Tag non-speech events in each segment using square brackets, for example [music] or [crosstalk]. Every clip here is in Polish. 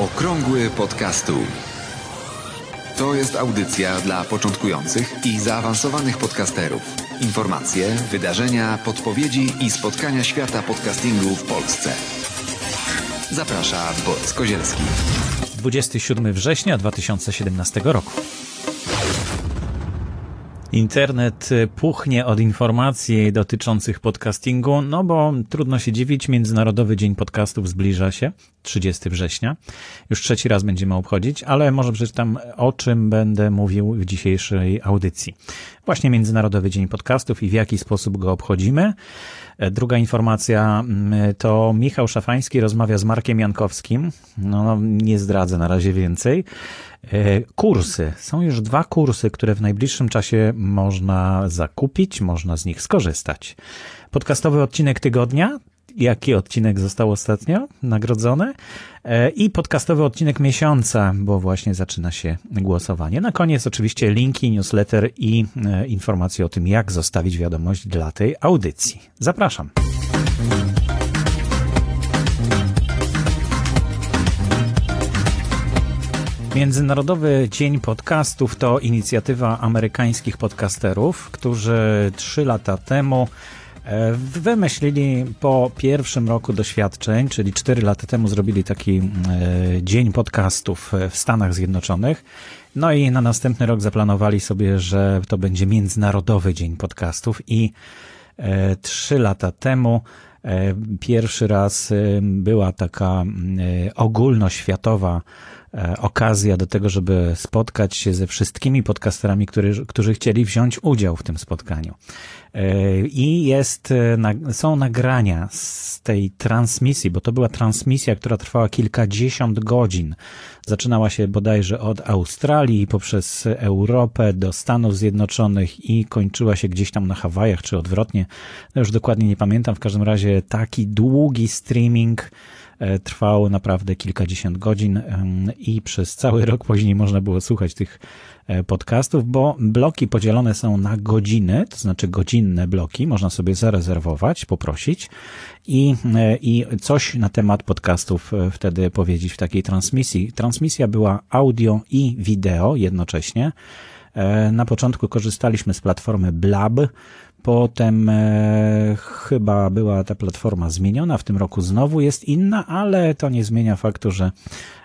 Okrągły podcastu. To jest audycja dla początkujących i zaawansowanych podcasterów. Informacje, wydarzenia, podpowiedzi i spotkania świata podcastingu w Polsce. Zaprasza Borys Kozielski. 27 września 2017 roku. Internet puchnie od informacji dotyczących podcastingu, no bo trudno się dziwić, Międzynarodowy Dzień Podcastów zbliża się, 30 września. Już trzeci raz będziemy obchodzić, ale może przeczytam o czym będę mówił w dzisiejszej audycji. Właśnie Międzynarodowy Dzień Podcastów i w jaki sposób go obchodzimy. Druga informacja mm, to Michał Szafański rozmawia z Markiem Jankowskim. No, nie zdradzę na razie więcej. E, kursy. Są już dwa kursy, które w najbliższym czasie można zakupić, można z nich skorzystać. Podcastowy odcinek tygodnia. Jaki odcinek został ostatnio nagrodzony? E, I podcastowy odcinek miesiąca, bo właśnie zaczyna się głosowanie. Na koniec oczywiście linki, newsletter i e, informacje o tym, jak zostawić wiadomość dla tej audycji. Zapraszam. Międzynarodowy Dzień Podcastów to inicjatywa amerykańskich podcasterów, którzy trzy lata temu wymyślili po pierwszym roku doświadczeń, czyli cztery lata temu zrobili taki e, Dzień Podcastów w Stanach Zjednoczonych. No i na następny rok zaplanowali sobie, że to będzie Międzynarodowy Dzień Podcastów i e, trzy lata temu pierwszy raz była taka ogólnoświatowa E, okazja do tego, żeby spotkać się ze wszystkimi podcasterami, którzy, którzy chcieli wziąć udział w tym spotkaniu. E, I jest, e, są nagrania z tej transmisji, bo to była transmisja, która trwała kilkadziesiąt godzin. Zaczynała się bodajże od Australii poprzez Europę do Stanów Zjednoczonych i kończyła się gdzieś tam na Hawajach, czy odwrotnie. No już dokładnie nie pamiętam. W każdym razie taki długi streaming E, trwał naprawdę kilkadziesiąt godzin i przez cały rok później można było słuchać tych e, podcastów, bo bloki podzielone są na godziny, to znaczy godzinne bloki, można sobie zarezerwować, poprosić i, e, i coś na temat podcastów wtedy powiedzieć w takiej transmisji. Transmisja była audio i wideo jednocześnie. Na początku korzystaliśmy z platformy Blab, Potem e, chyba była ta platforma zmieniona, w tym roku znowu jest inna, ale to nie zmienia faktu, że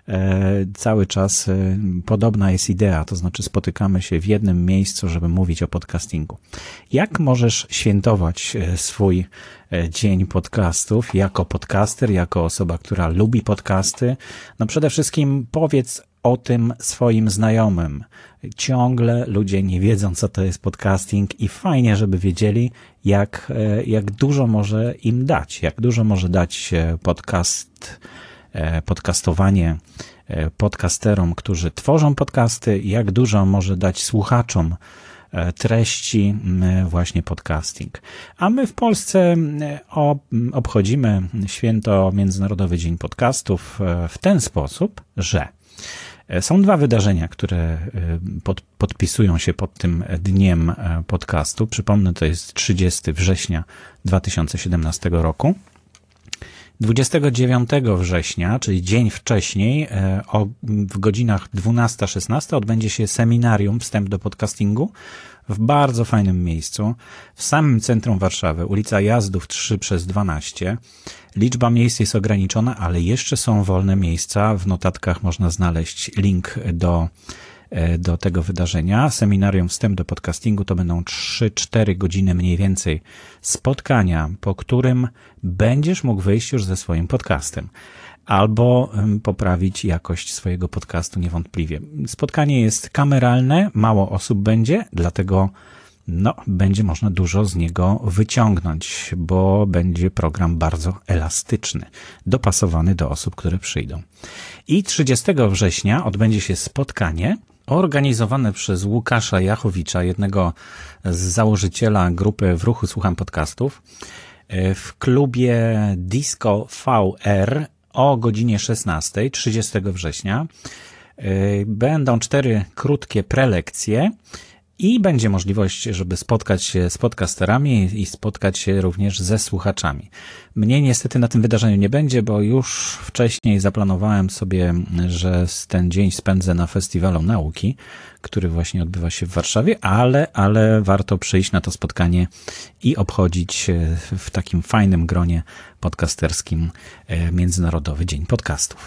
e, cały czas e, podobna jest idea, to znaczy spotykamy się w jednym miejscu, żeby mówić o podcastingu. Jak możesz świętować e, swój e, dzień podcastów jako podcaster, jako osoba, która lubi podcasty? No przede wszystkim powiedz o tym swoim znajomym. Ciągle ludzie nie wiedzą, co to jest podcasting i fajnie, żeby wiedzieli, jak, e, jak dużo może im dać, jak dużo może dać podcast, e, podcastowanie e, podcasterom, którzy tworzą podcasty, jak dużo może dać słuchaczom treści właśnie podcasting. A my w Polsce obchodzimy święto Międzynarodowy Dzień Podcastów w ten sposób, że są dwa wydarzenia, które e, pod, podpisują się pod tym dniem e, podcastu. Przypomnę, to jest 30 września 2017 roku. 29 września, czyli dzień wcześniej, o, w godzinach 12-16 odbędzie się seminarium Wstęp do podcastingu w bardzo fajnym miejscu, w samym centrum Warszawy, ulica Jazdów 3 przez 12. Liczba miejsc jest ograniczona, ale jeszcze są wolne miejsca. W notatkach można znaleźć link do, e, do tego wydarzenia. Seminarium Wstęp do podcastingu to będą 3-4 godziny mniej więcej spotkania, po którym będziesz mógł wyjść już ze swoim podcastem albo poprawić jakość swojego podcastu niewątpliwie. Spotkanie jest kameralne, mało osób będzie, dlatego no, będzie można dużo z niego wyciągnąć, bo będzie program bardzo elastyczny, dopasowany do osób, które przyjdą. I 30 września odbędzie się spotkanie organizowane przez Łukasza Jachowicza, jednego z założyciela grupy W Ruchu Słucham Podcastów, e, w klubie Disco VR o godzinie 16, 30 września. E, będą cztery krótkie prelekcje i będzie możliwość, żeby spotkać się z podcasterami i spotkać się również ze słuchaczami. Mnie niestety na tym wydarzeniu nie będzie, bo już wcześniej zaplanowałem sobie, że ten dzień spędzę na Festiwalu Nauki, który właśnie odbywa się w Warszawie, ale, ale warto przyjść na to spotkanie i obchodzić w takim fajnym gronie podcasterskim e, Międzynarodowy Dzień Podcastów.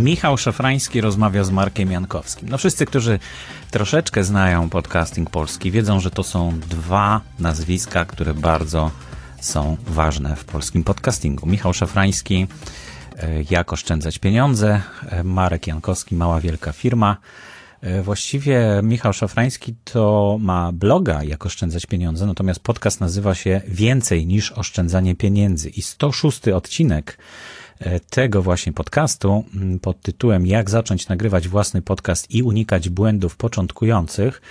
Michał Szafrański rozmawia z Markiem Jankowskim. No wszyscy, którzy troszeczkę znają podcasting polski, wiedzą, że to są dwa nazwiska, które bardzo są ważne w polskim podcastingu. Michał Szafrański, e, jak oszczędzać pieniądze, e, Marek Jankowski, mała wielka firma. E, właściwie Michał Szafrański to ma bloga Jak oszczędzać pieniądze, natomiast podcast nazywa się Więcej niż oszczędzanie pieniędzy i 106 odcinek tego właśnie podcastu mm, pod tytułem Jak zacząć nagrywać własny podcast i unikać błędów początkujących.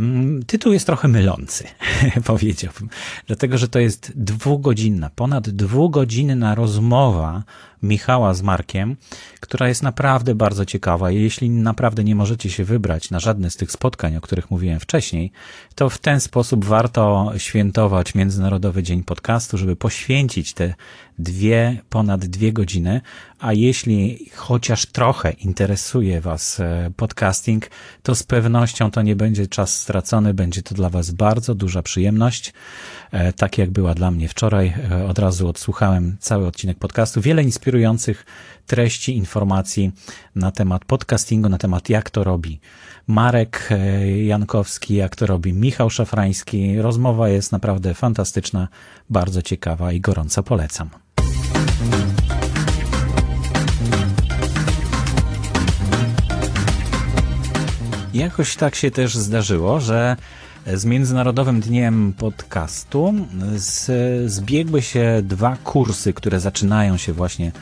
Mm, tytuł jest trochę mylący, [laughs] powiedziałbym, dlatego że to jest dwugodzinna, ponad dwugodzinna rozmowa Michała z Markiem, która jest naprawdę bardzo ciekawa. Jeśli naprawdę nie możecie się wybrać na żadne z tych spotkań, o których mówiłem wcześniej, to w ten sposób warto świętować Międzynarodowy Dzień Podcastu, żeby poświęcić te dwie, ponad dwie godziny. A jeśli chociaż trochę interesuje Was e, podcasting, to z pewnością to nie będzie czas stracony, będzie to dla Was bardzo duża przyjemność. E, tak jak była dla mnie wczoraj. E, od razu odsłuchałem cały odcinek podcastu. Wiele inspirujących treści, informacji na temat podcastingu, na temat jak to robi Marek e, Jankowski, jak to robi Michał Szafrański. Rozmowa jest naprawdę fantastyczna, bardzo ciekawa i gorąco polecam. Jakoś tak się też zdarzyło, że z Międzynarodowym Dniem Podcastu. Z, zbiegły się dwa kursy, które zaczynają się właśnie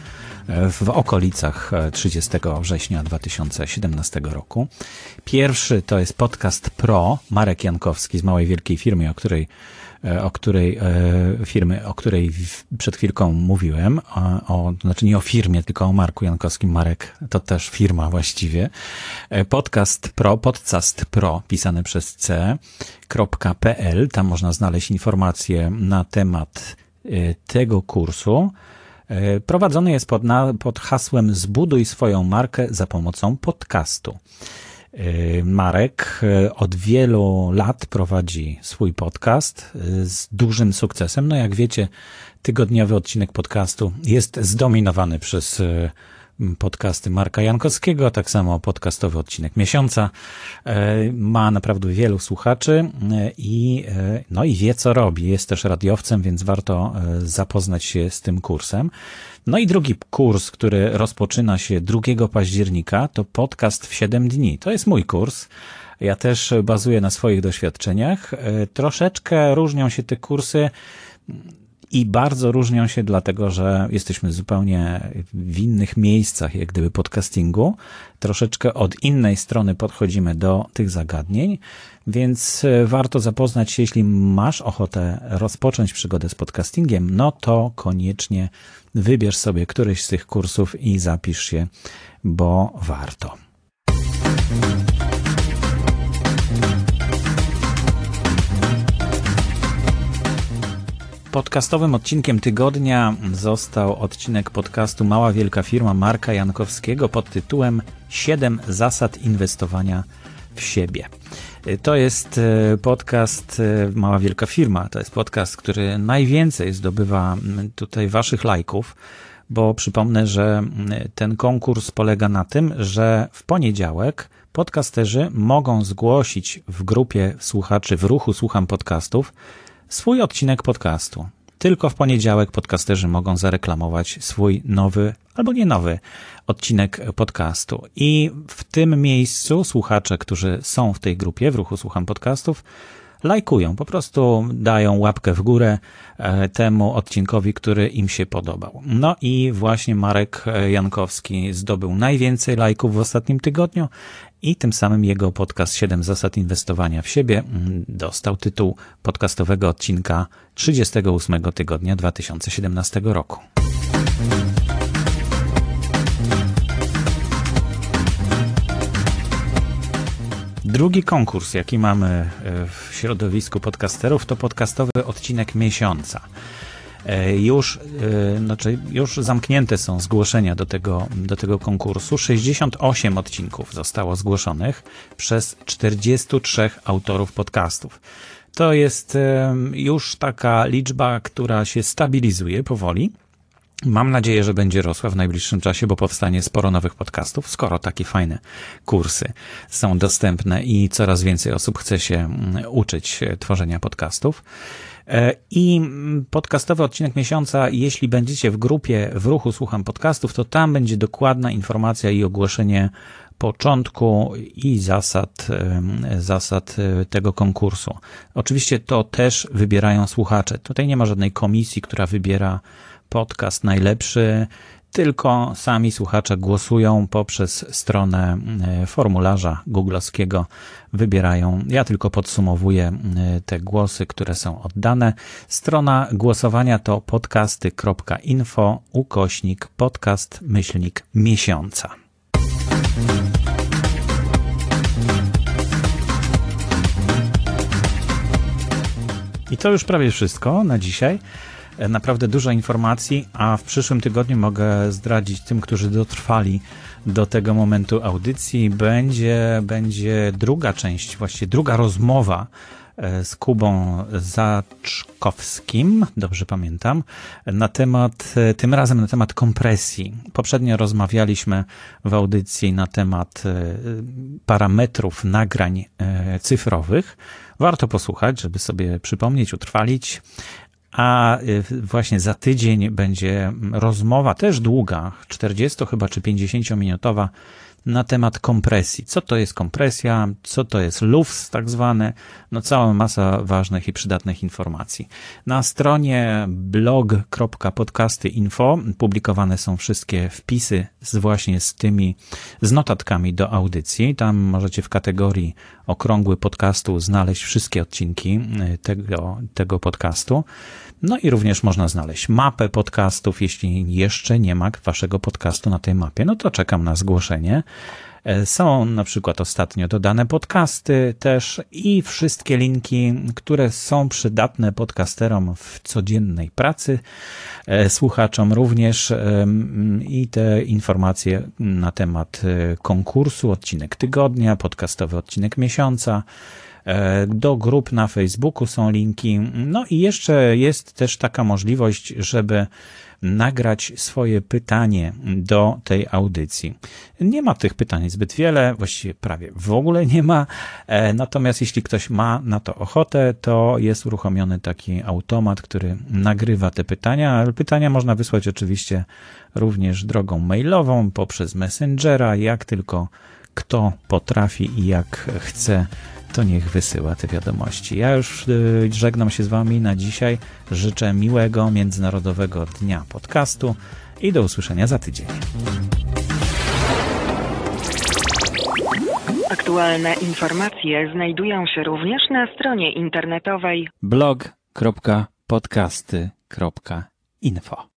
w okolicach 30 września 2017 roku. Pierwszy to jest podcast Pro, Marek Jankowski z małej wielkiej firmy, o której E, o której e, firmy, o której przed chwilką mówiłem, o, znaczy nie o firmie, tylko o Marku Jankowskim. Marek to też firma właściwie. E, podcast Pro, podcast Pro, pisane przez c.pl. Tam można znaleźć informacje na temat tego kursu. Prowadzony jest pod, na, pod hasłem Zbuduj swoją markę za pomocą podcastu. Y, Marek y, od wielu lat prowadzi swój podcast z dużym sukcesem. No jak wiecie, tygodniowy odcinek podcastu jest zdominowany przez podcasty Marka Jankowskiego, tak samo podcastowy odcinek miesiąca. Ma naprawdę wielu słuchaczy i, no i wie co robi. Jest też radiowcem, więc warto zapoznać się z tym kursem. No i drugi kurs, który rozpoczyna się 2 października, to podcast w 7 dni. To jest mój kurs. Ja też bazuję na swoich doświadczeniach. E, troszeczkę różnią się te kursy i bardzo różnią się dlatego, że jesteśmy zupełnie w innych miejscach, jak gdyby podcastingu. Troszeczkę od innej strony podchodzimy do tych zagadnień, więc e, warto zapoznać się, jeśli masz ochotę rozpocząć przygodę z podcastingiem, no to koniecznie wybierz sobie któryś z tych kursów i zapisz się, bo warto. Podcastowym odcinkiem tygodnia został odcinek podcastu Mała Wielka Firma Marka Jankowskiego pod tytułem 7 zasad inwestowania w siebie. To jest e, podcast e, Mała Wielka Firma. To jest podcast, który najwięcej zdobywa tutaj waszych lajków, bo przypomnę, że ten konkurs polega na tym, że w poniedziałek podcasterzy mogą zgłosić w grupie słuchaczy w ruchu Słucham Podcastów swój odcinek podcastu. Tylko w poniedziałek podcasterzy mogą zareklamować swój nowy albo nie nowy odcinek podcastu. I w tym miejscu słuchacze, którzy są w tej grupie, w ruchu Słucham Podcastów, lajkują, po prostu dają łapkę w górę e, temu odcinkowi, który im się podobał. No i właśnie Marek Jankowski zdobył najwięcej lajków w ostatnim tygodniu i tym samym jego podcast 7 zasad inwestowania w siebie mm, dostał tytuł podcastowego odcinka 38 tygodnia 2017 roku. Drugi konkurs, jaki mamy e, w środowisku podcasterów, to podcastowy odcinek miesiąca. E, już, e, znaczy już zamknięte są zgłoszenia do tego, do tego konkursu. 68 odcinków zostało zgłoszonych przez 43 autorów podcastów. To jest już taka liczba, która się stabilizuje powoli. Mam nadzieję, że będzie rosła w najbliższym czasie, bo powstanie sporo nowych podcastów, skoro takie fajne kursy są dostępne i coraz więcej osób chce się mm, uczyć tworzenia podcastów. E, I podcastowy odcinek miesiąca, jeśli będziecie w grupie w ruchu Słucham Podcastów, to tam będzie dokładna informacja i ogłoszenie początku i zasad, zasad e, tego konkursu. Oczywiście to też wybierają słuchacze. Tutaj nie ma żadnej komisji, która wybiera podcast najlepszy, tylko sami słuchacze głosują poprzez stronę e, formularza googlowskiego, wybierają. Ja tylko podsumowuję e, te głosy, które są oddane. Strona głosowania to podcasty.info ukośnik podcast myślnik miesiąca. I to już prawie wszystko na dzisiaj. E, naprawdę dużo informacji, a w przyszłym tygodniu mogę zdradzić tym, którzy dotrwali do tego momentu audycji, będzie, będzie druga część, właściwie druga rozmowa e, z Kubą Zaczkowskim, dobrze pamiętam, na temat, e, tym razem na temat kompresji. Poprzednio rozmawialiśmy w audycji na temat parametrów nagrań cyfrowych. Warto posłuchać, żeby sobie przypomnieć, utrwalić a y, właśnie za tydzień będzie rozmowa też długa, 40 chyba czy 50 minutowa na temat kompresji. Co to jest kompresja, co to jest LUFS tak zwane, no cała masa ważnych i przydatnych informacji. Na stronie blog.podcasty.info publikowane są wszystkie wpisy z właśnie z tymi, z notatkami do audycji. Tam możecie w kategorii okrągły podcastu znaleźć wszystkie odcinki y, tego, tego podcastu. No i również można znaleźć mapę podcastów. Jeśli jeszcze nie ma waszego podcastu na tej mapie, no to czekam na zgłoszenie. E, są na przykład ostatnio dodane podcasty też i wszystkie linki, które są przydatne podcasterom w codziennej pracy, e, słuchaczom również i te informacje na temat e, konkursu, odcinek tygodnia, podcastowy odcinek miesiąca, E, do grup na Facebooku są linki. No i jeszcze jest też taka możliwość, żeby nagrać swoje pytanie do tej audycji. Nie ma tych pytań zbyt wiele, właściwie prawie w ogóle nie ma. E, natomiast jeśli ktoś ma na to ochotę, to jest uruchomiony taki automat, który nagrywa te pytania, pytania można wysłać oczywiście również drogą mailową poprzez Messengera, jak tylko kto potrafi i jak chce to niech wysyła te wiadomości. Ja już y, żegnam się z Wami na dzisiaj. Życzę miłego Międzynarodowego Dnia Podcastu i do usłyszenia za tydzień. Aktualne informacje znajdują się również na stronie internetowej blog.podcasty.info.